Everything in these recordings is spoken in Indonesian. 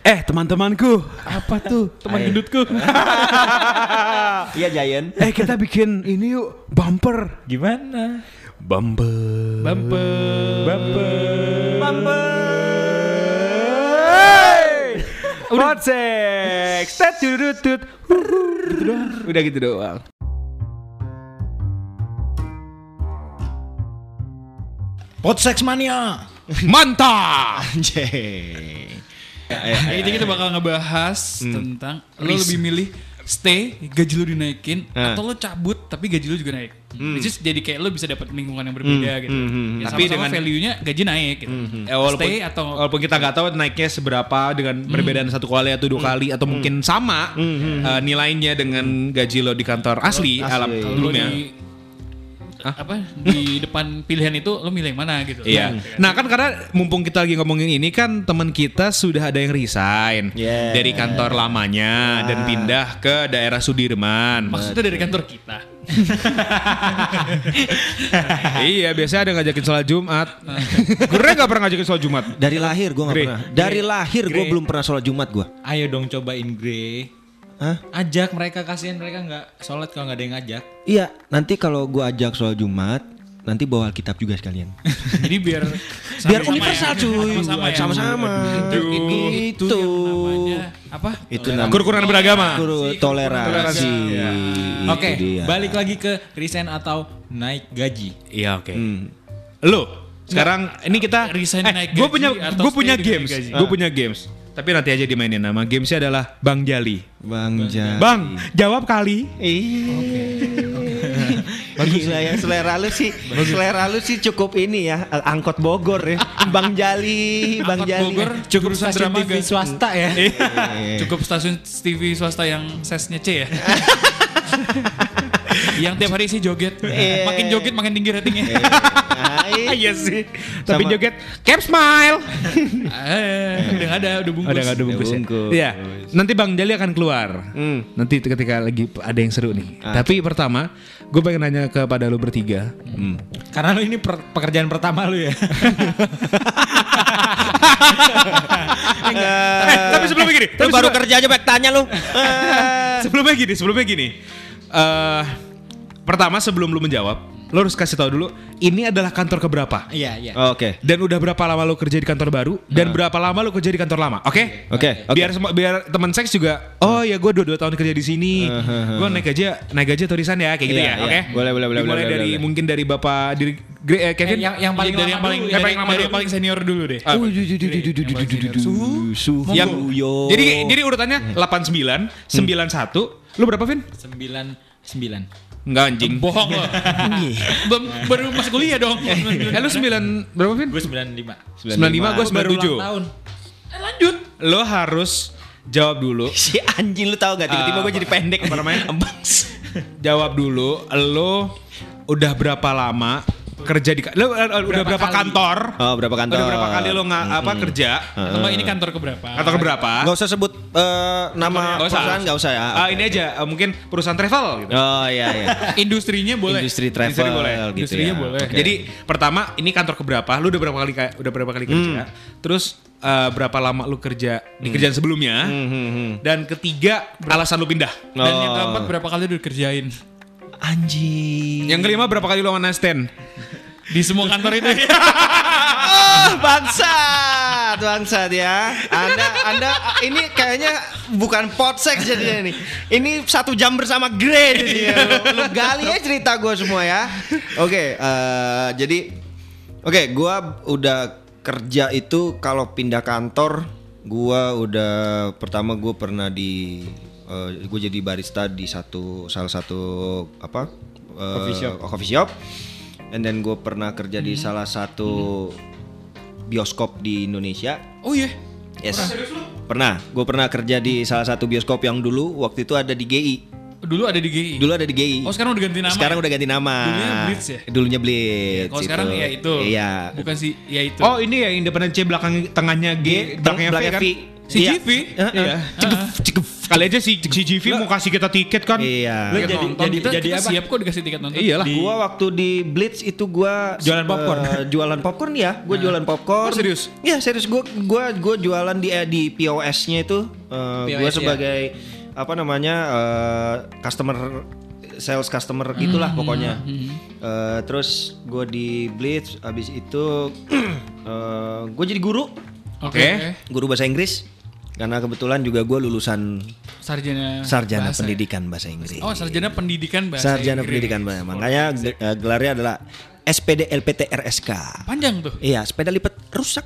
Eh teman-temanku, Apa tuh? Teman Ayo. gendutku. Iya Giant. eh kita bikin ini yuk bumper. Gimana? Bumper. Bumper. Bumper. Podsek. Tet tutut. Gitu. Udah gitu doang. Podseks mania. Mantap. Anjay. Nah, ini kita bakal ngebahas tentang lo lebih milih stay gaji lo dinaikin Eh. atau lo cabut tapi gaji lo juga naik. Which is jadi kayak lo bisa dapat lingkungan yang berbeda gitu. Ya, Tapi sama-sama dengan- value-nya gaji naik gitu. Eh, walaupun, stay atau walaupun kita nggak tahu naiknya seberapa dengan perbedaan satu kali atau dua kali atau mungkin sama eh, nilainya dengan gaji lo di kantor asli, Asli. alam sebelumnya. di apa di depan pilihan itu lo milih yang mana gitu. Iya. Nah kan karena mumpung kita lagi ngomongin ini kan teman kita sudah ada yang resign Yeah. dari kantor lamanya dan pindah ke daerah Sudirman. Maksudnya dari kantor kita. iya biasanya ada ngajakin sholat Jumat. Gue nggak pernah ngajakin sholat Jumat. Dari lahir gue gak Gre. pernah. Dari lahir gue belum pernah sholat Jumat gue. Ayo dong cobain Grey. Hah? Ajak mereka kasihan mereka nggak sholat kalau nggak ada yang ngajak. Iya, nanti kalau gue ajak sholat Jumat, nanti bawa Alkitab juga sekalian. Jadi biar Biar sama-sama universal ya. cuy. Sama-sama ya. Itu, Itu. itu yang namanya apa? Itu Toleransi. namanya Kerukunan beragama. Guru toleransi. Iya. Itu Oke, dia. balik lagi ke resign atau naik gaji. Iya oke. Hmm. Lo sekarang ini kita Resign naik gue gaji punya atau gue punya stay dengan games. Gue punya games. Tapi nanti aja dimainin. Nama gamesnya adalah Bang Jali. Bang Jali. Bang jawab kali. Gila ya selera lu sih. Selera lu sih cukup ini ya Angkot Bogor ya. Bang Jali Bang Angkot Jali. Bogor cukup stasiun Drama TV swasta ya. Cukup stasiun TV swasta yang sesnya C ya. yang tiap hari sih joget. Iya. Makin joget makin tinggi ratingnya. Nah, Iya sih. Tapi Sama- joget cap smile. eh, udah nggak ada, udah bungkus. Ada nggak ada bungkus ya? bungkus. Iya. Nanti Bang Jali akan keluar. Hmm. Nanti ketika lagi ada yang seru nih. Tapi pertama, gue pengen nanya kepada lu bertiga. Karena lu ini per- pekerjaan pertama lu ya. Eh, tapi sebelumnya gini. Lu Tapi baru sebelum- kerja aja baik tanya lu sebelumnya gini, sebelumnya gini. Eh, pertama sebelum lu menjawab, lu harus kasih tahu dulu ini adalah kantor keberapa. Iya, iya. Oke Dan udah berapa lama lu kerja di kantor baru dan berapa lama lu kerja di kantor lama, oke? Oke oke. Biar semua biar teman seks juga, oh ya gue dua dua tahun kerja di sini, gue naik gaji naik gaji atau resign ya kayak gitu Iya, ya, iya. oke? Boleh, boleh, boleh, Dimulai boleh, dari boleh. mungkin dari bapak dari eh, Kevin, Eh, yang- yang paling dari yang paling dulu dari, ya. paling lama dari dulu. yang paling senior dulu deh. Ah, Suhu Suhu yang jadi jadi urutannya 89, 91, lu berapa Vin? Sembilan, sembilan. Enggak anjing. Bohong lo. Belum baru masuk kuliah dong. Eh lu 9 berapa Vin? Gue sembilan lima. 95 gue Baru ulang 97. tahun. Eh, lanjut. Lo harus jawab dulu. Si anjing lu tahu gak tiba-tiba Ah, gue jadi pendek apa namanya? Jawab dulu. Lo udah berapa lama kerja di lo eh, udah berapa kali? kantor? Oh berapa kantor Udah berapa kali lo nggak apa kerja? Atau enggak ini kantor keberapa? Kantor berapa? Gak usah sebut eh, nama Nggak usah. perusahaan gak usah ya Ah, ini aja eh, mungkin perusahaan travel gitu. Oh iya iya Industrinya boleh. Industri travel Industri boleh. gitu Industrinya ya. boleh. Oke. Jadi pertama ini kantor keberapa? Lu udah berapa kali udah berapa kali kerja? Terus eh, berapa lama lu kerja di kerjaan sebelumnya? Hmm, hmm, hmm. Dan ketiga alasan lu pindah. Dan yang Oh. keempat berapa kali udah kerjain? Anjing Yang kelima berapa kali lu one night stand? Di semua kantor itu. Oh, bangsat, bangsat ya. Anda, Anda ini kayaknya bukan podsek jadinya nih. Ini satu jam bersama Grey jadinya. Lu, lu gali aja cerita gue semua ya. Oke, eh, jadi, oke, gua udah kerja itu kalau pindah kantor, gua udah pertama gue pernah di, gue jadi barista di satu salah satu apa? eh, Coffee shop. coffee shop. And then gue pernah kerja di salah satu bioskop di Indonesia. Oh iya. Yes. Pernah. Gue pernah kerja di salah satu bioskop yang dulu waktu itu ada di GI. Dulu ada di GI. Dulu ada di GI. Oh sekarang udah ganti nama. Sekarang ya? udah ganti nama. Dulunya Blitz ya? Dulunya Blitz. Kalau sekarang ya itu. Iya. Bukan sih ya itu. Oh ini ya independen C belakang tengahnya G, belakangnya V belakangnya kan? V. Si Iya. GV. Iya. Ceguf, ceguf, Kali aja si si GV mau kasih kita tiket kan. Iya. Lu jadi- nonton. jadi- Kita, jadi kita apa? siap kok dikasih tiket nonton. Iyalah. Gua waktu di Blitz itu gua Jualan popcorn. eh, jualan popcorn ya, gua jualan popcorn. Oh, serius? Iya, serius gua gua gua jualan di eh, di POS-nya itu eh, gua POS, ya. sebagai apa namanya? eh, customer sales customer gitulah pokoknya. Eh, terus gua di Blitz abis itu eh, gua jadi guru, Oke. Oke. guru bahasa Inggris. Karena kebetulan juga gua lulusan Sarjana sarjana bahasa. pendidikan bahasa Inggris. Oh, sarjana pendidikan bahasa Sarjana Inggris. pendidikan bahasa. Makanya eh, gelarnya adalah SPD LPT RSK. Panjang tuh. Iya, sepeda lipat rusak.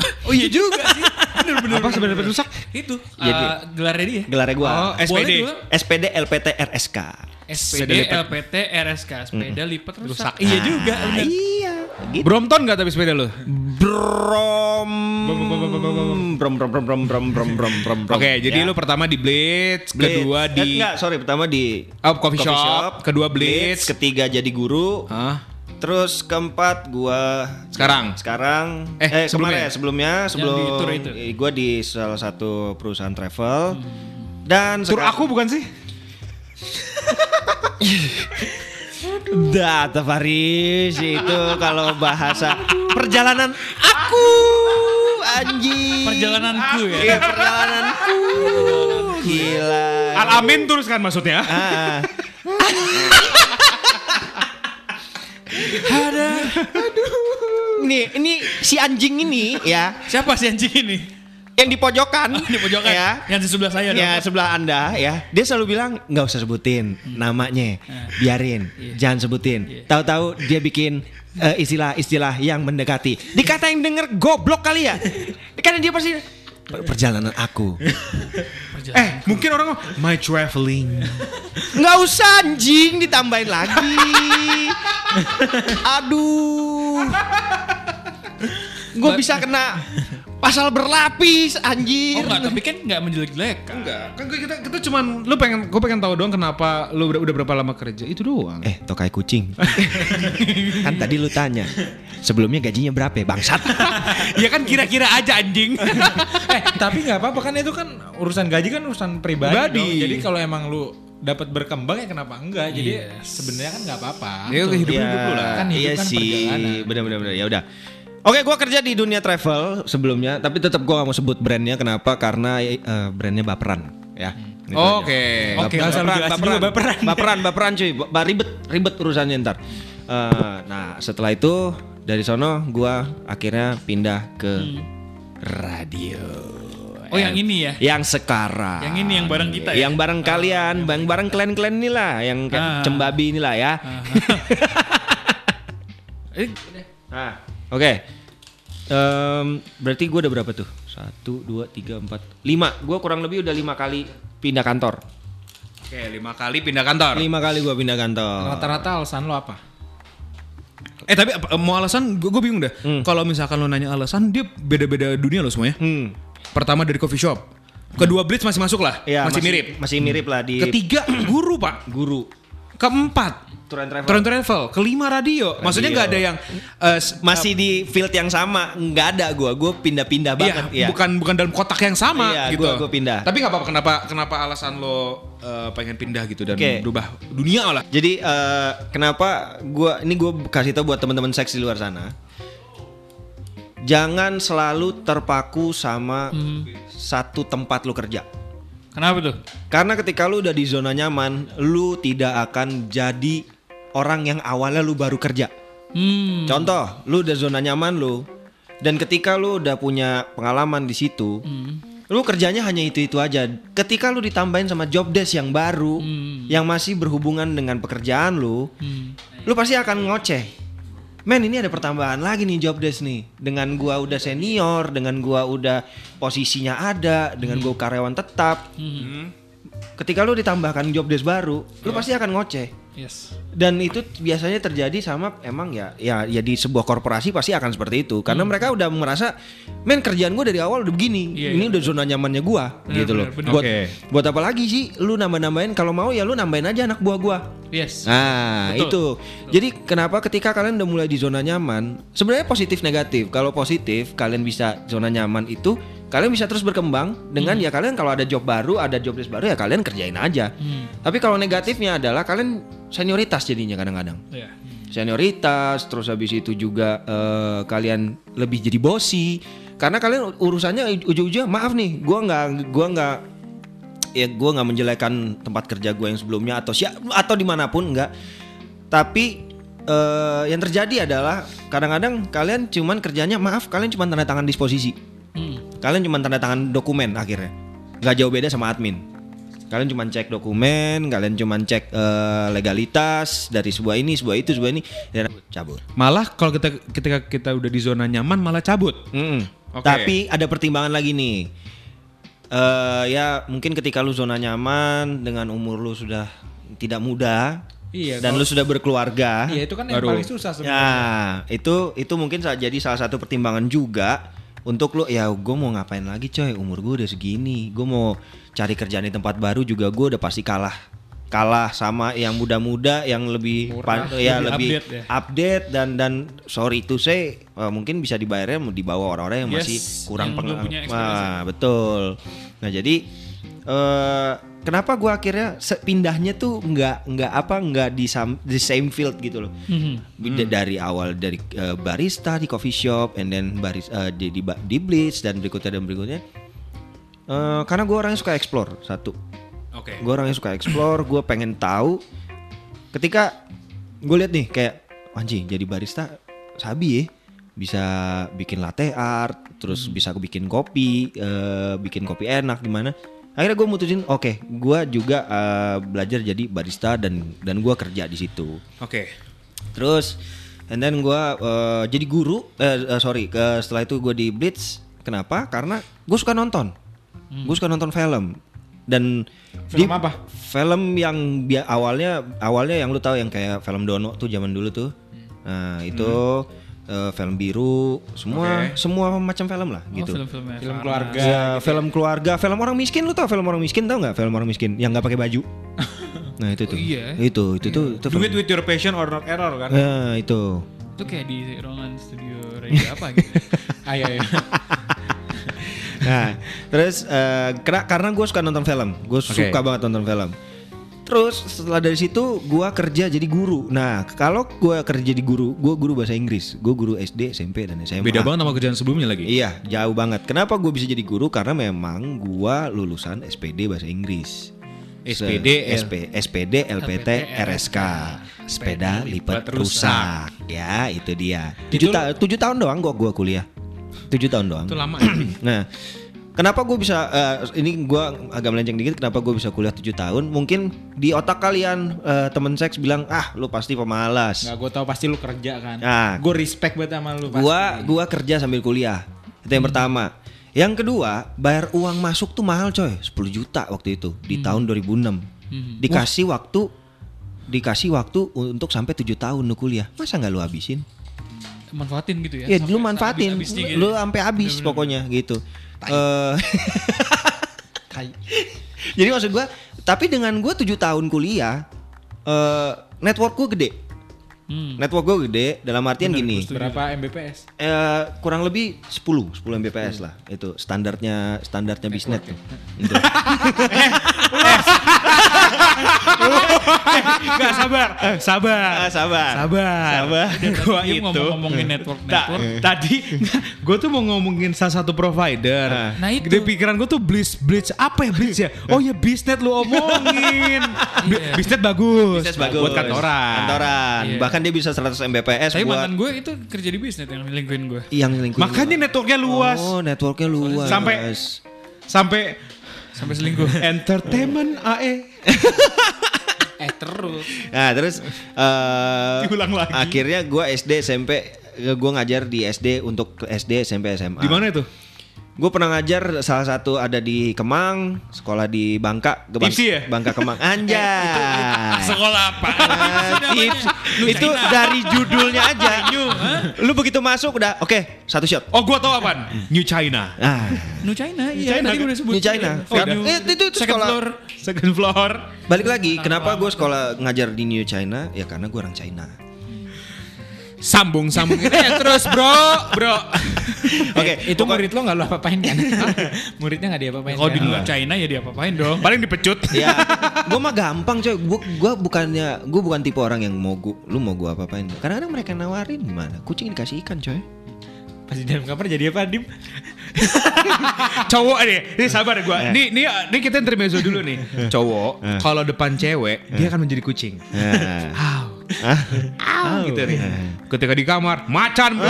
Oh iya juga sih. Bener-bener. Apa sebenarnya rusak? Itu Jadi- eh, gelarnya dia. Gelarnya gua. Oh, SPD. Dulu. SPD LPT RSK. SPD LPT RSK sepeda lipat rusak. Rusak. Iya juga. Ah, bener. iya. Gitu. Brompton nggak tapi sepeda lu? Brom. Brom brom brom brom brom brom brom brom. brom. Oke, jadi Ya. lu pertama di Blitz, Blitz. kedua Eh, di enggak, sorry, pertama di Oh, coffee shop, kedua Blitz. ketiga jadi guru. Hah? Terus keempat gua Sekarang? sekarang Eh, eh, sebelumnya? kemarin sebelumnya sebelum di tour itu? gua di salah satu perusahaan travel dan Tur aku bukan sih? Data Faris itu kalau bahasa perjalanan aku anjing. Perjalananku ya. Iya, perjalananku. Gila. Al Amin terus kan maksudnya? Ah, Nih, ini si anjing ini ya, Siapa sih anjing ini? Yang di pojokan. Oh, di pojokan. Ya. Yang di sebelah saya Ya dong. sebelah anda ya. Dia selalu bilang nggak usah sebutin namanya Biarin Jangan sebutin. Tahu-tahu dia bikin eh, istilah-istilah yang mendekati. Dikata yang denger goblok kali ya? Karena dia pasti "Per- Perjalanan aku. Eh, mungkin orang my traveling. nggak usah anjing ditambahin lagi. Aduh. Gue bisa kena pasal berlapis Oh anjir enggak, tapi kan enggak menjelek-jelekan. Enggak, kan kita kita cuman lu pengen gue pengen tahu doang kenapa lu udah, udah berapa lama kerja. Itu doang. Eh, tokai kucing. kan tadi lu tanya. Sebelumnya gajinya berapa ya, bangsat? ya kan kira-kira aja anjing. eh tapi nggak apa-apa kan itu kan urusan gaji kan urusan pribadi. Pribadi. dong. Jadi kalau emang lu dapat berkembang ya kenapa enggak? Jadi sebenarnya kan nggak apa-apa. Ya hidup hidup lu lah. Kan hidup iya kan sih. bener. Ya udah. Oke, gua kerja di dunia travel sebelumnya, tapi tetap gua gak mau sebut brandnya. Kenapa? Karena eh, brandnya baperan, ya. Oke. Oke, jelasin juga baperan. baperan, baperan cuy. Ba- ribet, ribet urusannya ntar. Eh, nah, setelah itu dari sono gua akhirnya pindah ke radio. Oh yang ini ya. Yang sekarang. Yang ini yang bareng kita ya? Yang bareng kalian, bang bareng kalian-kalian inilah, yang Ah. cembabi inilah ya. Eh, Nah, oke. Em, berarti gue udah berapa tuh? Satu, dua, tiga, empat, lima. Gue kurang lebih udah lima kali pindah kantor. Oke, lima kali pindah kantor. Lima kali gue pindah kantor. Rata-rata alasan lo apa? Eh tapi apa- mau alasan gue bingung deh. Kalau misalkan lo nanya alasan dia beda-beda dunia lo semuanya. Hmm. Pertama dari coffee shop. Kedua Blitz masih masuk lah. Ya, masih, mirip. Masih mirip lah di Ketiga guru pak. guru. Keempat Tour and travel. Tour and travel. Kelima radio. Maksudnya nggak ada yang s- Masih di field yang sama, nggak ada gue. Gue pindah-pindah Iya, banget. Iya. bukan bukan dalam kotak yang sama Iya, gitu. gua- gua pindah. Tapi nggak apa-apa. Kenapa kenapa alasan lo eh, pengen pindah gitu dan Oke. berubah dunia lah? Jadi eh, kenapa gua ini gue kasih tau buat teman-teman seks di luar sana. Jangan selalu terpaku sama satu tempat lu kerja. kenapa tuh? Karena ketika lu udah di zona nyaman, lu tidak akan jadi orang yang awalnya lu baru kerja. Hmm. Contoh, lu udah zona nyaman lu dan ketika lu udah punya pengalaman di situ, lu kerjanya hanya itu-itu aja. Ketika lu ditambahin sama job desk yang baru yang masih berhubungan dengan pekerjaan lu, lu pasti akan ngoceh. Men ini ada pertambahan lagi nih job desk nih. Dengan gua udah senior Dengan gua udah posisinya ada Dengan gua karyawan tetap. Ketika lu ditambahkan job desk baru Lu pasti akan ngoceh Yes. Dan itu biasanya terjadi sama emang ya ya ya di sebuah korporasi pasti akan seperti itu karena mereka udah merasa men kerjaan gue dari awal udah begini. Hmm. Iya, ini iya, udah zona nyamannya gua Benar, gitu loh. benar. Buat Oke. buat apa lagi sih lu nambah-nambahin kalau mau ya lu nambahin aja anak buah gua. Yes. Nah, Betul. itu. Jadi kenapa ketika kalian udah mulai di zona nyaman, sebenarnya positif negatif. Kalau positif, kalian bisa zona nyaman itu kalian bisa terus berkembang dengan Hmm. ya kalian kalau ada job baru, ada job desk baru ya kalian kerjain aja. Hmm. Tapi kalau negatifnya adalah kalian senioritas jadinya kadang-kadang. Ya. Senioritas, terus habis itu juga eh, kalian lebih jadi bosi. Karena kalian urusannya ujung-ujungnya maaf nih, gua nggak gua nggak ya gue nggak menjelekan tempat kerja gue yang sebelumnya atau siap atau di mana pun enggak tapi eh, yang terjadi adalah kadang-kadang kalian cuman kerjanya maaf kalian cuma tanda tangan disposisi Hmm. Kalian cuma tanda tangan dokumen akhirnya nggak jauh beda sama admin kalian cuma cek dokumen kalian cuma cek eh, legalitas dari sebuah ini sebuah itu sebuah ini dan cabut Malah kalau kita ketika kita udah di zona nyaman malah cabut. Mm-mm. Oke. Tapi ada pertimbangan lagi nih. Eh ya mungkin ketika lu zona nyaman dengan umur lu sudah tidak muda Iya, dan lu sudah berkeluarga. Iya itu kan yang Baru. paling susah sebenarnya. Ya, itu itu mungkin jadi salah satu pertimbangan juga untuk lu ya gue mau ngapain lagi coy umur gue udah segini gue mau cari kerjaan di tempat baru juga gue udah pasti kalah kalah sama yang muda-muda yang lebih Murah, ya lebih lebih update ya. update dan dan sorry itu saya mungkin bisa dibayarnya di bawah orang-orang yang Yes, masih kurang pengalaman. Nah, betul. Nah, jadi eh kenapa gua akhirnya se- pindahnya tuh nggak nggak apa nggak di sam- di same field gitu loh. Mhm. D- Dari awal dari eh, barista di coffee shop and then baris eh, di, di di Blitz dan berikutnya dan berikutnya. Eh, karena gue orangnya suka explore satu. Oke. Gue orangnya suka explore, gue pengen tahu. Ketika gue lihat nih kayak anjing jadi barista sabi ya bisa bikin latte art, terus bisa bikin kopi, eh, bikin kopi enak gimana. Akhirnya gue mutusin, oke, gue juga eh, belajar jadi barista dan dan gue kerja di situ. Oke. Terus and then gue jadi guru, eh, eh, sorry, ke setelah itu gue di Blitz. Kenapa? Karena gue suka nonton, gue suka nonton film dan Film di- apa? Film yang bia- awalnya awalnya yang lu tahu yang kayak film Dono tuh zaman dulu tuh. Nah itu eh, film biru, semua Oke. semua macam film lah Oh, gitu. film-filmnya Film Farhan. keluarga. Ya, film keluarga, film orang miskin lu tau film orang miskin tau nggak? Film orang miskin yang nggak pakai baju. nah itu tuh. Oh, iya. Itu itu tuh itu Do film. it with your passion or not error kan? Nah itu. Itu kayak di ruangan studio radio apa gitu. Ah, iya, iya. Nah, terus eh, kera- karena gue suka nonton film, gue suka banget nonton film. Terus setelah dari situ gue kerja jadi guru. Nah, kalau gue kerja di guru, gue guru bahasa Inggris. Gue guru SD, SMP dan SMA. Beda banget sama kerjaan sebelumnya lagi. Iya, jauh banget. Kenapa gue bisa jadi guru? Karena memang gue lulusan SPD bahasa Inggris. SPD, Se- SP, SPD, LPT, RSK. Sepeda lipat rusak. Ya, itu dia. Tujuh, ta- tujuh tahun doang gue gua kuliah. Tujuh tahun doang. Itu lama ya. Nah, kenapa gue bisa eh, ini gue agak melenceng dikit. Kenapa gue bisa kuliah 7 tahun? Mungkin di otak kalian eh, temen seks bilang ah lu pasti pemalas. Nggak, gue tahu pasti lu kerja kan. Nah. gue respect banget sama lu. Gua gua kerja sambil kuliah. Itu yang pertama. Yang kedua, bayar uang masuk tuh mahal coy, 10 juta waktu itu di tahun 2006. Dikasih waktu dikasih waktu untuk sampai 7 tahun lu kuliah. Masa nggak lu habisin? manfaatin gitu ya. Ya, Sampai lu manfaatin. habis-habisnya gitu. Lu sampai habis pokoknya gitu. Eh. Jadi maksud gua, tapi dengan gua 7 tahun kuliah eh network gua gede. Hmm. Network gua gede dalam artian gini. Berapa Mbps? Eh, kurang lebih 10 10 Mbps lah itu standarnya standarnya bisnet tuh. Gitu. Enggak sabar. Sabar. Ah, sabar. Sabar. Sabar. Gua Dia itu ngomong-ngomongin network Ta- network. tadi gue tuh mau ngomongin salah satu provider. Nah, itu. Di pikiran gue tuh Blitz, Blitz apa ya Blitz ya? Oh ya Bisnet lu omongin. Iya. Bisnet bagus. Bisnet bagus. Buat kantoran. Kantoran. Iya. Bahkan dia bisa 100 Mbps Tapi buat mantan gue itu kerja di bisnis yang lingkuin gue. yang lingkungan. Makanya networknya luas. Oh, networknya luas. Sampai- Sampai Sampai selingkuh. entertainment AE. Eh terus. Nah, terus eh Diulang lagi. Akhirnya gua SD SMP gua ngajar di SD untuk SD SMP SMA. Di mana itu? Gue pernah ngajar salah satu ada di Kemang, sekolah di Bangka, ke Bang- ya? Bangka Kemang. Anjay. Sekolah apa? Nah, tips. itu dari judulnya aja. Lu begitu masuk udah oke, satu shot. Oh, gua tahu apaan? New China. Ah, New China, iya China tadi gue udah sebut. New China. Oh, New- Eh, itu, itu second sekolah. floor. Second floor. Balik lagi, kenapa gue sekolah ngajar di New China? Ya karena gue orang China. Sambung sambung ini ya terus, Bro. Bro. Oke, Itu murid lo nggak lo apa-apain kan? Muridnya nggak diapa-apain Oh, kan? di. China ya diapa-apain dong. Paling dipecut. ya, gue mah gampang coy. Gue gua bukannya, gue bukan tipe orang yang mau gue, lu mau gue apa-apain. Kadang-kadang mereka nawarin gimana? Kucing dikasih ikan coy. Pas di dalam kamar jadi apa, Dim? Cowok nih, ini sabar gua. Nih, nih, nih kita intermezzo dulu nih. Cowok kalau depan cewek, dia akan menjadi kucing. Nah. Au, gitu nih. Ketika di kamar, macan bro.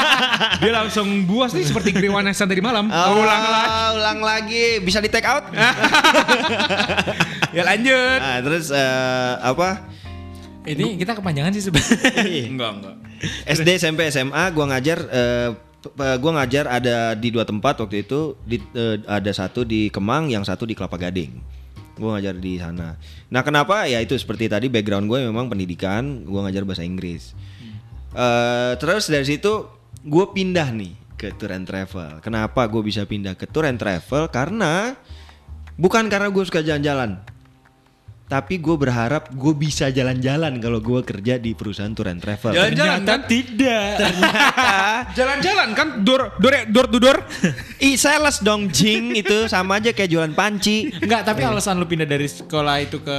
dia langsung buas nih seperti Griwan Esan tadi malam. Oh, Ulang lagi. ulang lagi. Bisa di take out? Ya lanjut. Nah, terus eh, apa? Ini kita kepanjangan sih sebenarnya. Enggak, enggak. SD, SMP, SMA gua ngajar eh, p- p- gua ngajar ada di dua tempat waktu itu di, eh, ada satu di Kemang yang satu di Kelapa Gading gua ngajar di sana. Nah kenapa? Ya itu seperti tadi background gue memang pendidikan gua ngajar bahasa Inggris. Eh, terus dari situ gue pindah nih ke tour and travel. Kenapa gue bisa pindah ke tour and travel? Karena bukan karena gue suka jalan-jalan tapi gue berharap gue bisa jalan-jalan kalau gue kerja di perusahaan tour and travel Jalan-jalan kan? tidak. Jalan-jalan kan door door door to door. I sales dong jing itu sama aja kayak jualan panci. Enggak, tapi alasan lu pindah dari sekolah itu ke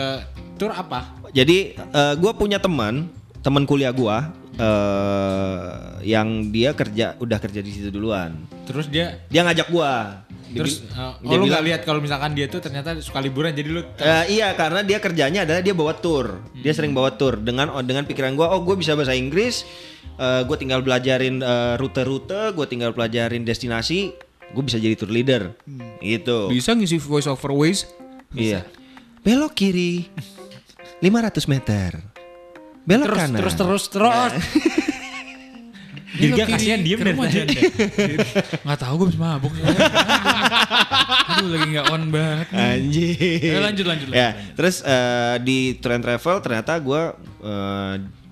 tour apa? Jadi gue punya teman, teman kuliah gue eh yang dia kerja udah kerja di situ duluan. Terus dia Dia ngajak gue. Terus uh, oh, lu bilang- nggak lihat kalau misalkan dia tuh ternyata suka liburan jadi lu Eh, iya karena dia kerjanya adalah dia bawa tour. Dia sering bawa tour dengan oh, dengan pikiran gue, oh gue bisa bahasa Inggris, gue tinggal belajarin eh, rute-rute, gue tinggal pelajarin destinasi, gue bisa jadi tour leader. Gitu. Bisa ngisi voice over ways? Iya. Belok kiri 500 meter. Belok terus kanan. terus terus terus. Dirga Kiri, kasihan diem janda. Nggak tahu gue bisa mabuk. Aduh lagi nggak on banget. nih. Anjir. Eh, lanjut, lanjut, Ya, lanjut. terus eh, di tour and travel ternyata gue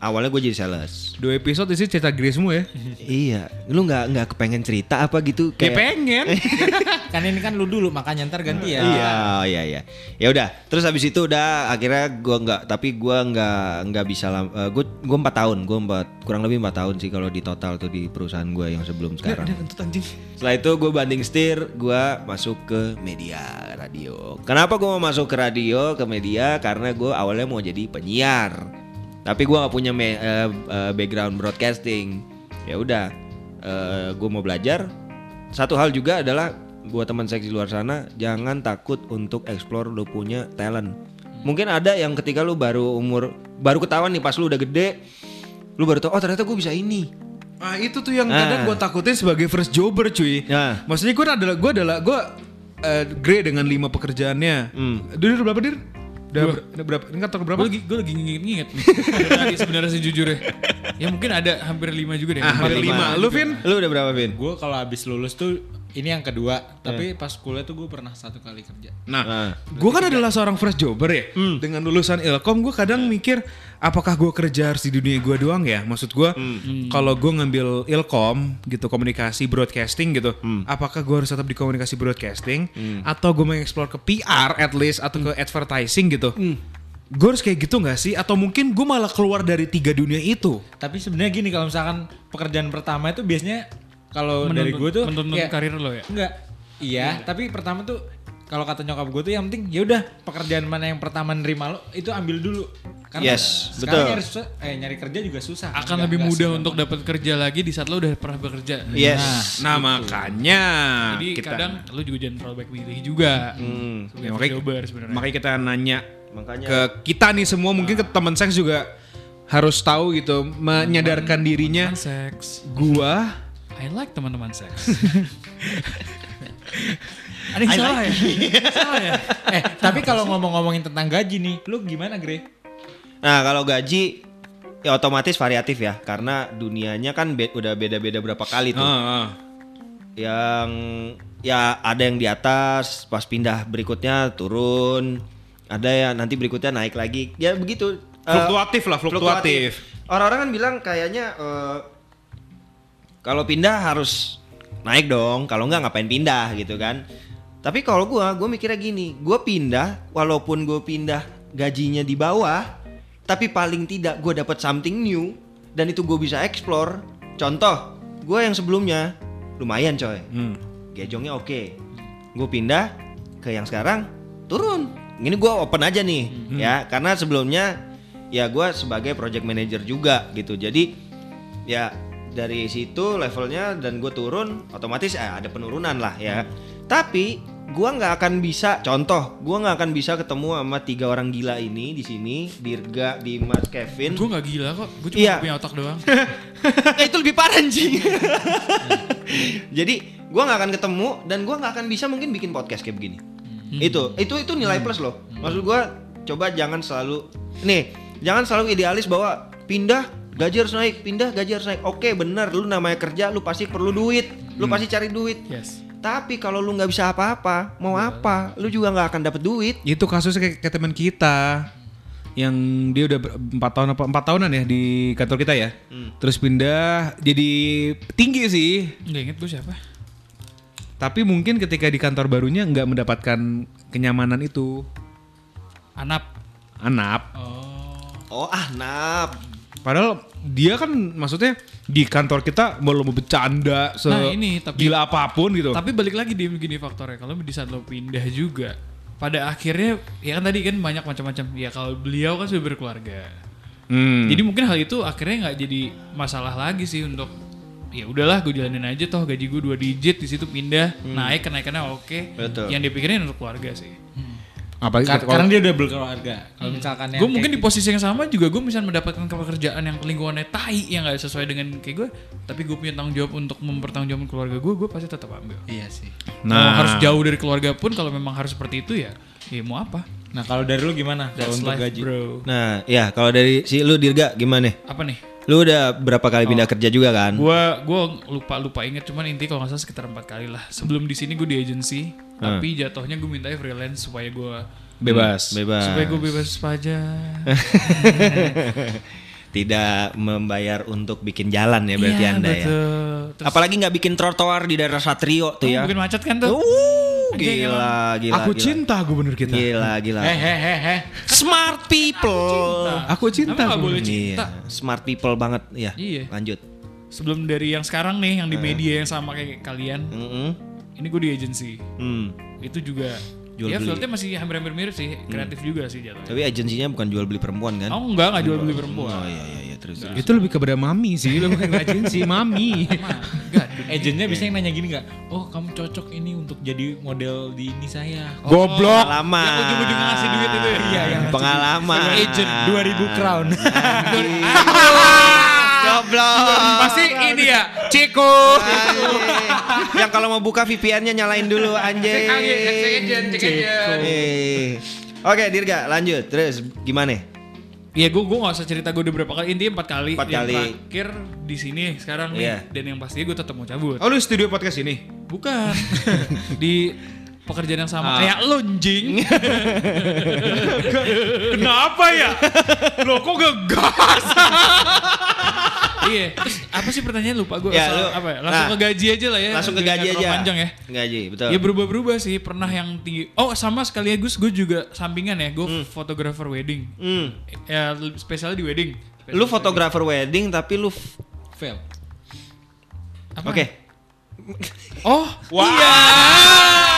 awalnya gue jadi sales. Dua episode isi cerita Grace-mu ya. iya, lu nggak nggak kepengen cerita apa gitu Ya kayak pengen. kan ini kan lu dulu makanya ntar ganti ya. Iya, oh, iya, iya. Ya udah. Terus habis itu udah akhirnya gua nggak, tapi gua nggak nggak bisa lam, eh, gua gua empat tahun, gua empat kurang lebih empat tahun sih kalau di total tuh di perusahaan gua yang sebelum sekarang. Setelah itu gue banding setir, gua masuk ke media radio. Kenapa gua mau masuk ke radio, ke media? Karena gua awalnya mau jadi penyiar. Tapi gua nggak punya me- eh, background broadcasting. Ya udah, eh, gua mau belajar. Satu hal juga adalah buat teman seks di luar sana, jangan takut untuk explore lu punya talent. Mungkin ada yang ketika lu baru umur baru ketahuan nih pas lu udah gede, lu baru tahu oh ternyata gue bisa ini. Ah itu tuh yang Ah. kadang gue takutin sebagai first jobber cuy. Nah. Maksudnya gue adalah gue adalah gue eh, grey dengan lima pekerjaannya. Hmm. Dir berapa dir? Udah ber- udah berapa? Ini kantor berapa? Gue lagi, gue lagi nginget-nginget nih. Tadi sebenarnya sejujurnya. Ya mungkin ada hampir lima juga deh. Ah, hampir lima. Lu Vin? Lu udah berapa, Vin? Gue kalau habis lulus tuh ini yang kedua, tapi pas kuliah tuh gue pernah satu kali kerja. Nah, Nah. gue kan adalah seorang fresh jobber ya. Dengan lulusan Ilkom, gue kadang mikir apakah gue kerja harus di dunia gue doang ya? Maksud gue, kalau gue ngambil Ilkom gitu komunikasi broadcasting gitu, apakah gue harus tetap di komunikasi broadcasting atau gue mau explore ke PR at least atau ke advertising gitu? Gue harus kayak gitu nggak sih? Atau mungkin gue malah keluar dari tiga dunia itu? Tapi sebenarnya gini kalau misalkan pekerjaan pertama itu biasanya kalau dari gue tuh menuntun ya, karir lo ya. Enggak. Iya, tapi pertama tuh kalau kata nyokap gue tuh yang penting ya udah pekerjaan mana yang pertama nerima lo itu ambil dulu. Karena Yes, betul. nyari susah, eh nyari kerja juga susah. Akan Nggak- lebih mudah untuk dapat kerja lagi di saat lo udah pernah bekerja. Yes. Nah makanya Jadi kita kadang lo juga jangan terlalu baik pilih juga. Hmm. Ya, makanya, makanya kita nanya Makanya ke kita nih semua mungkin ke teman seks juga harus tahu gitu menyadarkan dirinya Teman seks. gua I like teman-teman seks. Ada yang salah ya? salah ya? eh, tapi kalau ngomong-ngomongin tentang gaji nih, lu gimana, Gre? Nah, kalau gaji ya otomatis variatif ya karena dunianya kan be- udah beda-beda berapa kali tuh. Ah, ah. yang ya ada yang di atas pas pindah berikutnya turun ada yang nanti berikutnya naik lagi ya begitu Eh, Fluktuatif lah, fluktuatif. orang-orang kan bilang kayaknya eh, kalau pindah harus naik dong kalau nggak ngapain pindah gitu kan. Tapi kalau gua gua mikirnya gini gua pindah walaupun gua pindah gajinya di bawah tapi paling tidak gua dapat something new dan itu gue bisa explore. Contoh gua yang sebelumnya lumayan coy. Hmm. gejongnya oke. Gue pindah ke yang sekarang turun. Ini gue open aja nih ya. Karena sebelumnya ya gue sebagai project manager juga gitu. Jadi ya dari situ levelnya dan gue turun otomatis eh, ada penurunan lah ya tapi gue nggak akan bisa contoh gue nggak akan bisa ketemu sama tiga orang gila ini di sini Dirga Dimas Kevin Gue gak gila kok, gue cuma Iya. punya otak doang. Nah, itu lebih parah anjing. Jadi gua nggak akan ketemu dan gua nggak akan bisa mungkin bikin podcast kayak begini. Itu itu itu nilai plus loh. Maksud gua coba jangan selalu nih jangan selalu idealis bahwa pindah gaji harus naik, pindah gaji harus naik. Oke bener, lu namanya kerja, lu pasti perlu duit, lu pasti cari duit. Yes. Tapi kalau lu nggak bisa apa-apa, mau apa, lu juga nggak akan dapet duit. Itu kasusnya kayak, kayak teman kita yang dia udah empat tahun apa empat tahunan ya di kantor kita ya. Terus pindah jadi tinggi sih. Gak inget gue siapa. Tapi mungkin ketika di kantor barunya nggak mendapatkan kenyamanan itu. Anap. Anap. Oh. Oh ah, nap. Padahal dia kan maksudnya di kantor kita mau bercanda se Nah, ini, tapi- gila apa pun gitu. Tapi balik lagi di begini faktornya. Kalau di saat lo pindah juga, pada akhirnya ya kan tadi kan banyak macam-macam. Ya kalau beliau kan sudah berkeluarga. Hmm. Jadi mungkin hal itu akhirnya nggak jadi masalah lagi sih untuk ya udahlah gue jalanin aja toh gaji gue dua digit di situ pindah naik kenaikannya oke. Betul. Yang dipikirin untuk keluarga sih. Apalagi Kar- karena dia udah berkeluarga. Kalau misalkan yang Gue mungkin di posisi yang sama juga gue misalnya mendapatkan pekerjaan yang lingkungannya tai yang nggak sesuai dengan kayak gue, tapi gue punya tanggung jawab untuk mempertanggungjawabkan keluarga gue, gue pasti tetap ambil. gitu. Iya sih. Nah. harus jauh dari keluarga pun kalau memang harus seperti itu ya, ya mau apa? Nah kalau dari lu gimana? Kalau That's untuk life, gaji? bro. Nah, ya kalau dari si lu Dirga gimana? Apa nih? Lu udah berapa kali pindah kerja juga kan? Gua gua lupa lupa inget cuman inti kalau nggak salah sekitar empat kali lah. Sebelum di sini gue di agency, tapi jatuhnya gue minta freelance supaya gue bebas. Bebas. supaya gue bebas pajak. Tidak membayar untuk bikin jalan ya berarti Iya, Anda ya. betul. Terus Apalagi nggak bikin trotoar di daerah Satrio tuh oh, ya. bikin macet kan tuh. Uh, gila, gila. Aku gila. cinta gubernur kita. Gila, gila. Hehehe. Smart people. Aku cinta. Gubernur. boleh cinta. Iya, smart people banget ya. Iya. Lanjut. Sebelum dari yang sekarang nih yang di media yang sama kayak kalian, Mm-mm. ini gue di agency. Hmm. Itu juga Jual ya beli. fieldnya masih hampir-hampir mirip sih, kreatif juga sih jatuhnya. Tapi agensinya bukan jual beli perempuan kan? Oh enggak, enggak jual beli perempuan. Oh iya iya iya terus. terus. Itu lebih kepada mami sih, lu bukan agensi, mami. Enggak, Agentnya bisa yang nanya gini nggak? Oh kamu cocok ini untuk jadi model di ini saya. Goblok. Pengalaman. Yang ujung-ujung ngasih duit itu ya? Iya, yang ngasih pengalaman. Agent 2000 crown. Goblok. Pasti ini ya. Anjing. Yang kalau mau buka VPN-nya nyalain dulu anjing. Eh. Oke, Dirga, lanjut. Terus gimana? Ya gue gue gak usah cerita gue udah berapa kali intinya empat kali. Empat yang kali. terakhir di sini sekarang nih Iya. dan yang pasti gue tetap mau cabut. Oh lu studio podcast ini? Bukan di pekerjaan yang sama kayak lo anjing. Kenapa ya? Lo kok gegas? iya. Terus apa sih pertanyaan lupa gue? Ya, lu- apa ya? Langsung nah, ke gaji aja lah ya. Langsung ke gaji aja. Panjang ya. Gaji, betul. Ya berubah-berubah sih. Pernah yang tinggi. Oh sama sekaligus gue juga sampingan ya. Gue fotografer wedding. Hmm. Ya spesialnya di wedding. Lu fotografer wedding tapi lu Fail. Oke. Oh, iya.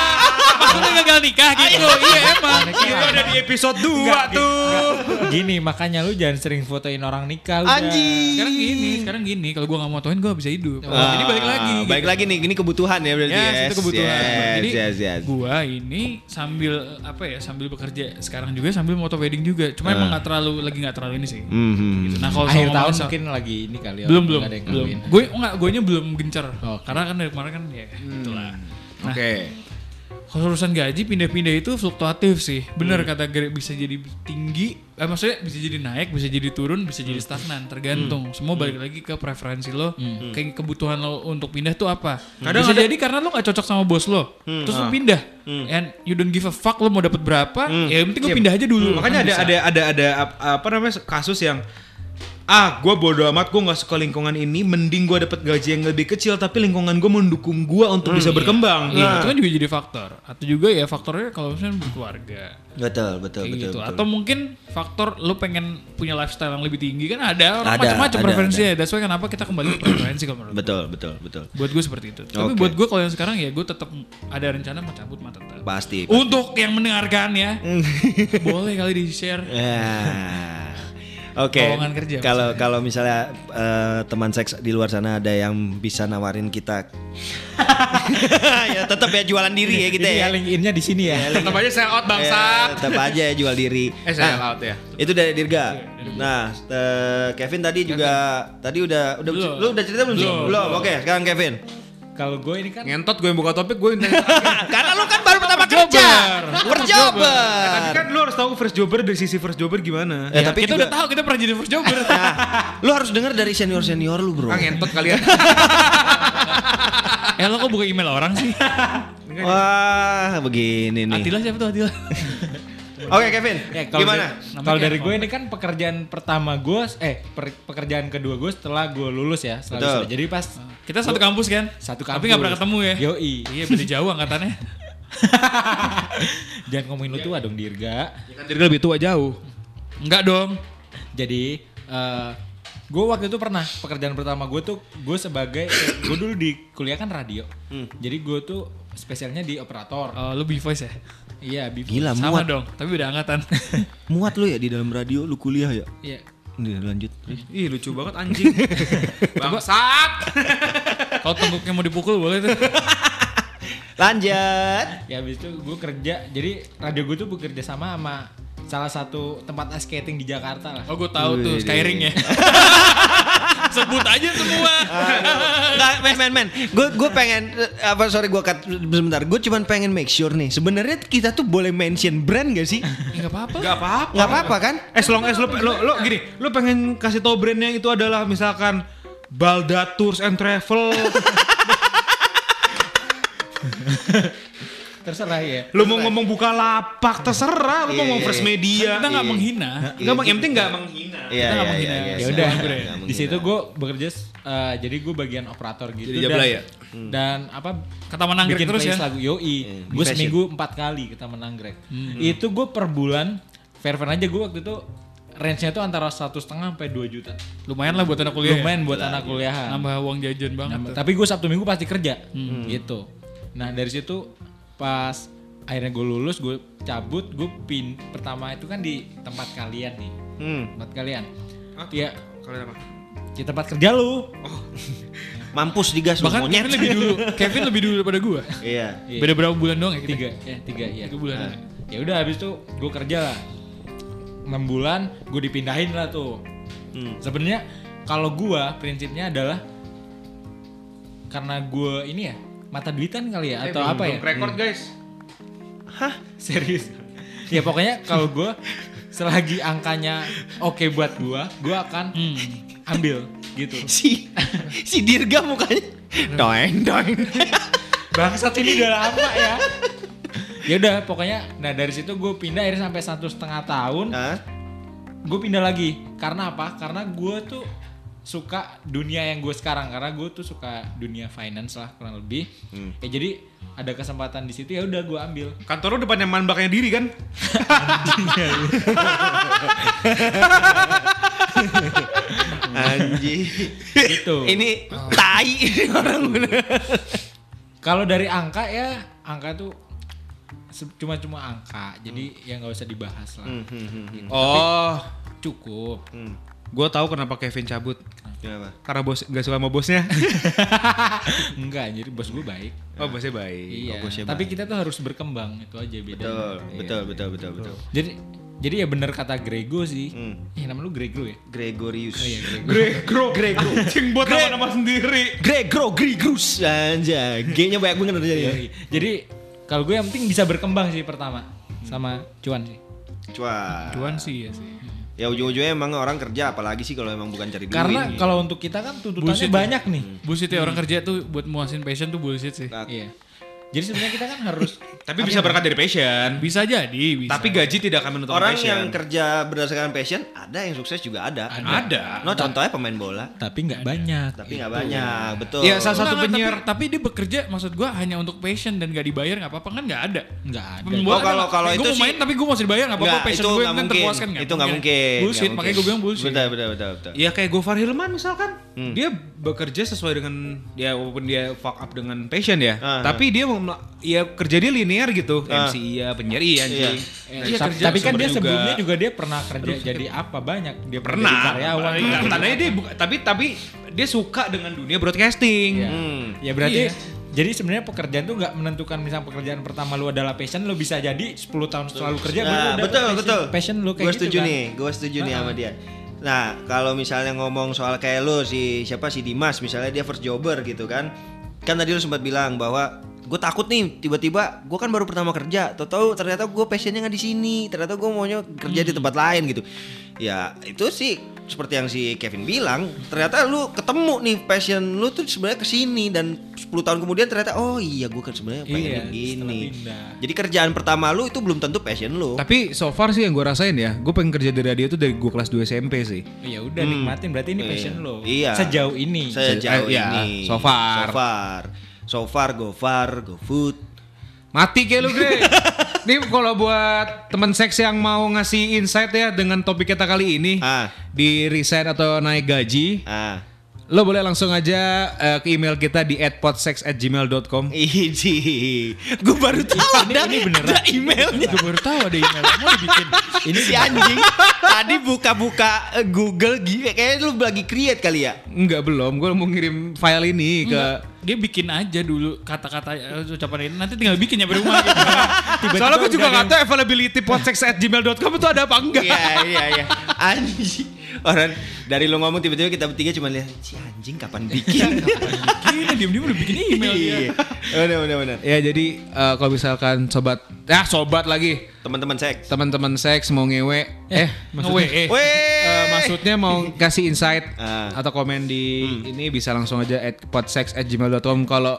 Maksudnya gagal nikah gitu. iya emang. Itu ada di episode 2 tuh. Gini makanya lu jangan sering fotoin orang nikah udah. Anjing. Sekarang gini, sekarang gini. Kalau gua nggak mau tauin, gua bisa hidup. Ah, Jadi balik lagi. Balik gitu. lagi nih, ini kebutuhan ya berarti. Ya, yes, itu kebutuhan. Yes, Jadi yes, yes. gua ini sambil apa ya, sambil bekerja sekarang juga sambil moto wedding juga. Cuma emang nggak terlalu lagi nggak terlalu ini sih. Mhm. Nah kalau Akhir tahun mungkin lagi ini kali ya. belum belum nggak ada yang belum. Gue enggak, gue belum gencar. Karena kan dari kemarin kan ya itulah. Nah, Oke. Kalau urusan gaji pindah-pindah itu fluktuatif sih. Bener Hmm. kata Gre bisa jadi tinggi, eh, maksudnya bisa jadi naik, bisa jadi turun, bisa jadi stagnan, tergantung. Hmm. Semua balik lagi ke preferensi lo, kayak kebutuhan lo untuk pindah tuh apa. Kadang bisa ada- jadi karena lo gak cocok sama bos lo, Hmm. terus lo pindah, and you don't give a fuck lo mau dapat berapa, ya yang penting lo pindah aja dulu. Makanya Kan ada bisa. ada ada ada ap- apa namanya kasus yang ah gue bodo amat gue nggak suka lingkungan ini mending gue dapat gaji yang lebih kecil tapi lingkungan gue mendukung gue untuk bisa berkembang Iya, itu kan juga jadi faktor. Atau juga ya faktornya kalau misalnya berkeluarga. Betul, betul, Kayak betul. gitu. betul. Atau mungkin faktor lu pengen punya lifestyle yang lebih tinggi kan ada orang Ada, macam-macam ada, preferensinya. That's why kenapa kita kembali ke preferensi kalau menurut betul, betul, betul. gua. Buat gue seperti itu. Tapi Oke. buat gue kalau yang sekarang ya gue tetap ada rencana mau cabut mah tetap. Pasti. Untuk yang mendengarkan ya, boleh kali di share. Ya. Oke. Lowongan kerja Kalau kalau misalnya eh, teman seks di luar sana ada yang bisa nawarin kita. ya tetap ya jualan diri ya kita Ini ya. ya link in-nya di sini ya. tetap aja sell out Ya, bangsat tetap aja ya jual diri. eh sell out ya Itu dari Dirga. Nah, eh, Kevin tadi juga tadi udah udah Belum. lu udah cerita belum sih? Belum, Belum. Oke, sekarang Kevin. Kalau gue ini kan ngentot gue yang buka topik gue. Karena lu kan baru pertama kerja. First tapi Berjobber. kan lu harus tahu first jobber dari sisi first jobber gimana Ya, tapi kita juga- udah tahu kita pernah jadi first jobber. Nah, lu harus dengar dari senior-senior lu, Bro. ah ngentot kalian eh lo kok buka email orang sih? Wah, begini nih. Atila siapa tuh Atila? Oke, Kevin. Ya, kalau Gimana? Kalau dari gue ini kan pekerjaan pertama gue, eh per- pekerjaan kedua gue setelah gue lulus ya. Setelah Betul. wisuda. Jadi pas Kita satu kampus kan? satu Tapi gak pernah ketemu ya? Yoi. Iya beda jauh angkatannya. Jangan ngomongin lu tua dong Dirga. kan jadi lebih tua jauh Enggak dong. Jadi eh gue waktu itu pernah pekerjaan pertama gue tuh gue sebagai gue dulu di kuliah kan radio. Hmm. Jadi gue tuh spesialnya di operator. Oh, lu B-voice ya? Iya, Bif. Gila, Sama muat. dong, tapi beda angkatan. Muat lu ya di dalam radio, lu kuliah ya? Iya. Nih, lanjut. ih lucu banget anjing bangsat Kalau tengguknya mau dipukul boleh tuh. Lanjut. Ya habis itu gue kerja. Jadi radio gue tuh bekerja sama sama salah satu tempat ice skating di Jakarta lah. Oh gue tahu tuh Wih, Skyring ya. Sebut aja semua. Enggak, men, men, men. Gue gue pengen eh, apa sorry gue cut sebentar. Gue cuman pengen make sure nih. Sebenarnya kita tuh boleh mention brand gak sih? Enggak apa-apa. Gak apa-apa Nggak apa-apa kan? As long as lo, lo, lo gini, lo pengen kasih tau brandnya itu adalah misalkan Balda Tours and Travel, Terserah ya. lo mau ngomong buka lapak terserah, lo mau ngomong first media. Kita nggak menghina. Nggak, yang penting nggak menghina. Iya, nggak iya, menghina. iya, iya. Ya udah. Di situ gue bekerja eh, jadi gue bagian operator gitu Jadi ya? dan apa Kata menanggrek terus ya. playlist lagu yoi. gue fashion. seminggu empat kali kita menanggrek. Itu gue per bulan fair fair aja gue waktu itu range-nya tuh antara satu setengah sampai 2 juta. Lumayan lah buat anak kuliah. Lumayan ya. buat anak kuliahan. Nambah uang jajan banget. Tapi gue sabtu minggu pasti kerja gitu nah dari situ pas akhirnya gue lulus gue cabut gue pin pertama itu kan di tempat kalian nih Hmm. tempat kalian Hah? ya Kalian apa? di tempat kerja lu Mampus digas Bahkan monyet. Kevin lebih dulu. Kevin lebih dulu daripada gua. Iya. Iya. Beda berapa bulan doang ya kita? tiga ya tiga ya Tiga bulan. Nah, ya udah habis itu gue kerja lah enam bulan gue dipindahin lah tuh Hmm. sebenarnya kalau gue prinsipnya adalah karena gue ini ya mata duitan kali ya? Atau apa ya? Record guys. Hah? serius? Ya pokoknya kalau gue selagi angkanya oke buat gue gue akan Hmm. ambil gitu. Si si Dirga mukanya. Doeng doeng. bangsat ini udah lama ya. Ya udah pokoknya nah dari situ gue pindah akhirnya sampai satu setengah tahun. Gue pindah lagi. Karena apa? Karena gue tuh suka dunia yang gue sekarang karena gue tuh suka dunia finance lah kurang lebih ya jadi ada kesempatan di situ ya udah gue ambil Kantor lo depannya manbaknya diri kan? Anjing. gitu Ini tai orang bener. kalau dari angka ya angka tuh cuma-cuma angka jadi ya nggak usah dibahas lah Gitu. Oh, cukup Hmm. Gue tahu kenapa Kevin cabut. Kenapa? Karena bos nggak suka sama bosnya. enggak jadi bos gue baik Oh, bosnya baik. iya bosnya tapi kita tuh harus berkembang itu aja beda Betul, betul, betul, betul, betul. jadi jadi ya bener kata Grego sih Hmm. ya nama lu Grego ya Gregorius. Gregro, Gregro. Cing buat nama-nama sendiri. Gregro Grigrus. Anjay, G-nya banyak banget terjadi. Yoi. Jadi Kalau gue yang penting bisa berkembang sih pertama sama cuan sih. Cuan. Cuan sih ya sih. Ya ujung-ujungnya emang orang kerja apalagi sih kalau emang bukan cari duit. Karena kalau untuk kita kan tuntutannya Bullshit. banyak nih. Bullshit ya orang kerja tuh buat muasin passion tuh bullshit sih. Nah, Iya. Jadi sebenarnya kita kan harus Tapi bisa berangkat dari passion. Bisa jadi, bisa. Tapi gaji tidak akan menentukan orang passion. yang kerja berdasarkan passion ada yang sukses juga ada. ada. No contohnya pemain bola, tapi nggak banyak. tapi nggak banyak, betul. Iya, salah satu penyiar. Tapi, tapi dia bekerja maksud gua hanya untuk passion dan gak dibayar nggak apa-apa kan nggak ada. Nggak ada. Oh, kalau- kalau gua itu sih- main tapi gue masih dibayar nggak apa-apa passion gue nggak kan mungkin. terpuaskan nggak Itu nggak mungkin. Bullshit, makanya gue mungkin. bilang bullshit. Betul, betul, betul, betul. Ya kayak Gofar Hilman misalkan, Hmm. dia bekerja sesuai dengan ya walaupun dia fuck up dengan passion ya, Ah, tapi dia ya kerja dia linear gitu, Ah. MC iya, penyiar iya anjing. Eh, Iya, tapi, kerja tapi kan dia juga. sebelumnya juga dia pernah kerja jadi apa banyak dia pernah jadi karyawan Iya, tandanya dia buka- tapi tapi dia suka dengan dunia broadcasting. Iya. Hmm. ya berarti Iya. jadi sebenarnya pekerjaan tuh nggak menentukan misal pekerjaan pertama lu adalah passion lu bisa jadi 10 tahun selalu kerja baru Nah, udah betul, passion, betul. passion lu kayak Gue gitu setuju kan. nih, gue setuju nih sama dia. Nah, kalau misalnya ngomong soal kayak lu si siapa si Dimas misalnya dia first jobber gitu kan. Kan tadi lu sempat bilang bahwa gue takut nih tiba-tiba gue kan baru pertama kerja tahu ternyata gue passionnya nggak di sini ternyata gue maunya kerja di Hmm. tempat lain gitu ya itu sih seperti yang si Kevin bilang ternyata lu ketemu nih passion lu tuh sebenarnya ke sini dan 10 tahun kemudian ternyata oh iya gue kan sebenarnya pengen Iya, pindah. jadi kerjaan pertama lu itu belum tentu passion lu Tapi so far sih yang gue rasain ya, gue pengen kerja di radio itu dari gue kelas 2 SMP sih. ya udah nikmatin berarti ini passion lo Iya. sejauh ini Sejauh Eh, iya, ini. so far. So far. So far go far, go food. Mati kayak lu Gre. Nih kalau buat teman seks yang mau ngasih insight ya dengan topik kita kali ini Ah. di resign atau naik gaji, Ah. Lo boleh langsung aja eh, ke email kita di @podsex@gmail.com. Ini gue baru tahu ada, ini beneran. ada emailnya. Gue baru tahu ada email. Mau dibikin. Ini si anjing tadi buka-buka eh, Google kayaknya lu lagi create kali ya. Enggak belum, gue mau ngirim file ini ke Enggak, dia bikin aja dulu kata-kata eh, ucapan ini nanti tinggal bikin ya di rumah gitu. Tiba-tiba Soalnya gue juga nggak tahu availability podsex@gmail.com itu ada apa enggak. Iya iya iya. Anjing. Orang dari lu ngomong tiba-tiba kita bertiga cuma lihat si anjing kapan bikin. Gila, diem-diem udah bikin email dia. Iya. Benar benar benar. Ya jadi eh, kalau misalkan sobat, ya sobat lagi, Teman-teman seks. teman-teman seks mau ngewe, eh, Nge-we, maksudnya, eh. Weh. eh, maksudnya mau kasih insight Ah. atau komen di ini bisa langsung aja at podsex@gmail.com kalau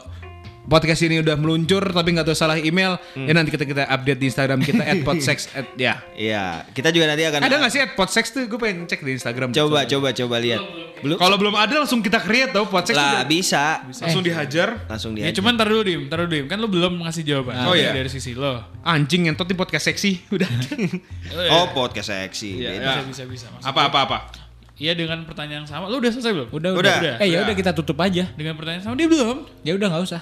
podcast ini udah meluncur tapi nggak tahu salah email ya nanti kita kita update di Instagram kita at podsex at, ya Iya, kita juga nanti akan ada nggak sih at podsex tuh gue pengen cek di Instagram Coba coba coba lihat. Belum kalau belum ada langsung kita create tau podsex lah udah bisa. langsung dihajar Langsung Ya dia. cuman ntar dulu dim, ntar dulu dim. Kan lu belum ngasih jawaban. Oh, iya. Dari sisi lo. anjing ngentot di podcast seksi udah Oh, podcast seksi. Iya, Beda. iya. Bisa, bisa, bisa. Maksud apa apa apa Iya dengan pertanyaan yang sama. Lu udah selesai belum? udah Udah. udah, eh ya udah kita tutup aja Dengan pertanyaan yang sama dia belum. ya udah nggak usah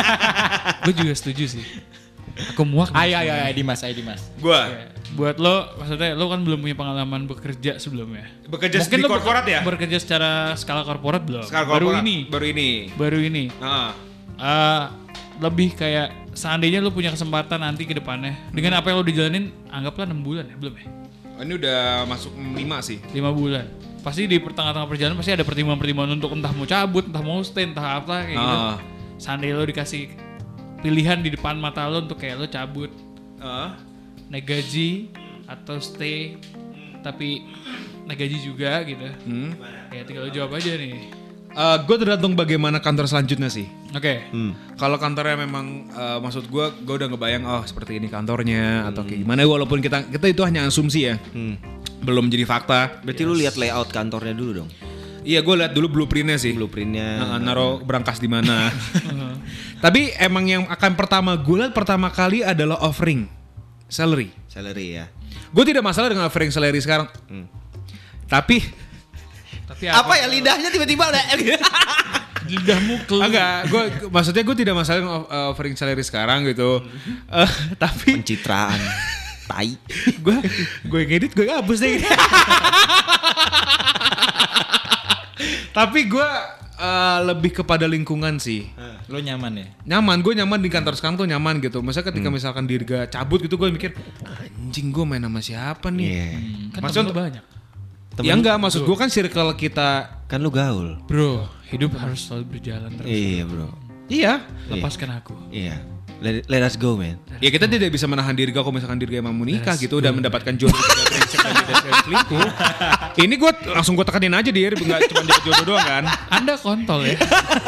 Gue juga setuju sih. Aku muak. ayo ayo ayo Dimas ayo Dimas gue Ya, Buat lo, maksudnya lo kan belum punya pengalaman bekerja sebelumnya. bekerja Mungkin di lo korporat ya Bekerja secara skala korporat belum? Baru korporat. ini. baru ini Baru ini. Ah. Eh, lebih kayak seandainya lo punya kesempatan nanti ke depannya dengan apa yang lo dijalanin anggaplah 6 bulan ya belum ya ini udah masuk lima sih 5 bulan pasti di pertengahan perjalanan pasti ada pertimbangan-pertimbangan untuk entah mau cabut entah mau stay entah apa kayak gitu Ah. seandainya lo dikasih pilihan di depan mata lo untuk kayak lo cabut Ah. naik gaji atau stay tapi naik gaji juga gitu Hmm. ya tinggal lo jawab aja nih gue tergantung bagaimana kantor selanjutnya sih. oke Hmm. Kalau kantornya memang eh, maksud gue, gue udah ngebayang oh seperti ini kantornya atau kayak gimana. Walaupun kita kita itu hanya asumsi ya, Hmm. belum jadi fakta. Berarti lu lihat layout kantornya dulu dong. Iya gue lihat dulu blueprintnya sih. Blueprintnya. Nah, naro berangkas di mana. Tapi emang yang akan pertama gue lihat pertama kali adalah offering salary. Salary ya. Gue tidak masalah dengan offering salary sekarang. Hmm. Tapi tapi Apa ya lidahnya tiba-tiba ada lidahmu ke enggak, gue maksudnya gue tidak masalah dengan uh, offering salary sekarang gitu. Eh, tapi pencitraan. Tai. gue gue ngedit gue hapus deh. Tapi gue eh, lebih kepada lingkungan sih. lo nyaman ya Nyaman, gue nyaman di kantor sekarang tuh nyaman gitu. Masa ketika misalkan Dirga cabut gitu gue mikir anjing gue main sama siapa nih? Iya. kan Maksud- temen ya enggak, maksud gue kan circle kita. Kan lu gaul. bro hidup harus selalu berjalan terus Iya, Bro. Iya. lepaskan aku Iya. Let, let us go, man. Ya kita tidak bisa menahan diri kalau misalkan diri emang mau nikah gitu dan mendapatkan jodoh selingkuh. Ini gue langsung gue tekanin aja dir, nggak cuma dapet jodoh doang kan. Anda kontol ya.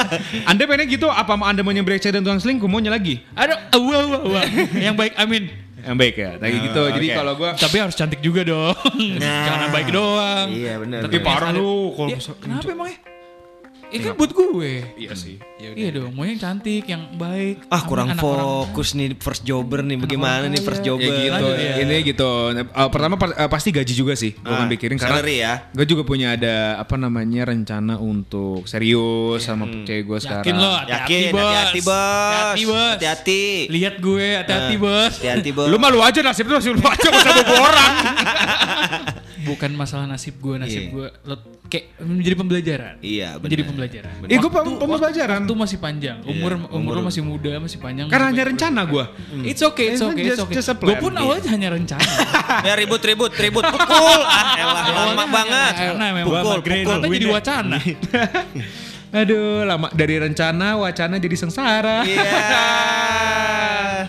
Anda pengen gitu apa anda maunya brengsek dan tukang selingkuh maunya lagi? Aduh, wah wah wah. Yang baik amin. Yang baik ya, kayak gitu. Jadi oke. kalau gue Tapi harus cantik juga dong. Jangan baik doang. Iya, benar. Tapi parah lu kalau Ya, kenapa emangnya? Ini kan buat gue. Iya sih. Iya dong, mau yang cantik, yang baik. Ah, kurang anak orang. fokus nih first jobber nih. Bagaimana nih first jobber? Ya gitu, ya. ini gitu. Uh, pertama uh, pasti gaji juga sih. Gue Ah, kan pikirin karena salary ya. gue juga punya ada apa namanya rencana untuk serius sama cewek gue sekarang. Yakin lo, hati-hati Yakin, bos. hati-hati bos. Hati-hati bos. Hati-hati. Lihat gue, hati-hati bos. Hati-hati bos. Lu malu aja nasib lu lu aja bobo orang. Bukan masalah nasib gue, nasib Iya. gue. Lo kayak menjadi pembelajaran. Iya, Menjadi pembelajaran. Eh gue pembelajaran. Waktu masih panjang, umur umur lo masih muda, masih panjang. Karena masih hanya rencana gue. It's okay, it's okay, it's okay. a Gue pun awalnya hanya rencana. Ya ribut ribut ribut pukul. Ah, elah lama banget. Pukul pukul. Jadi wacana. Aduh, lama dari rencana wacana jadi sengsara. Iya.